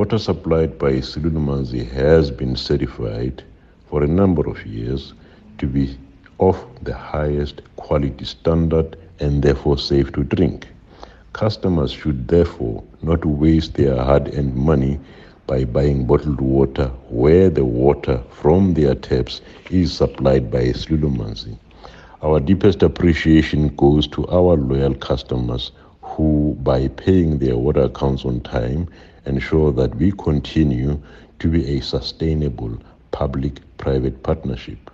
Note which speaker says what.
Speaker 1: water supplied by Silulumanzi has been certified for a number of years to be of the highest quality standard and therefore safe to drink. Customers should therefore not waste their hard earned money by buying bottled water where the water from their taps is supplied by Silulumanzi. Our deepest appreciation goes to our loyal customers who, by paying their water accounts on time, ensure that we continue to be a sustainable public private partnership.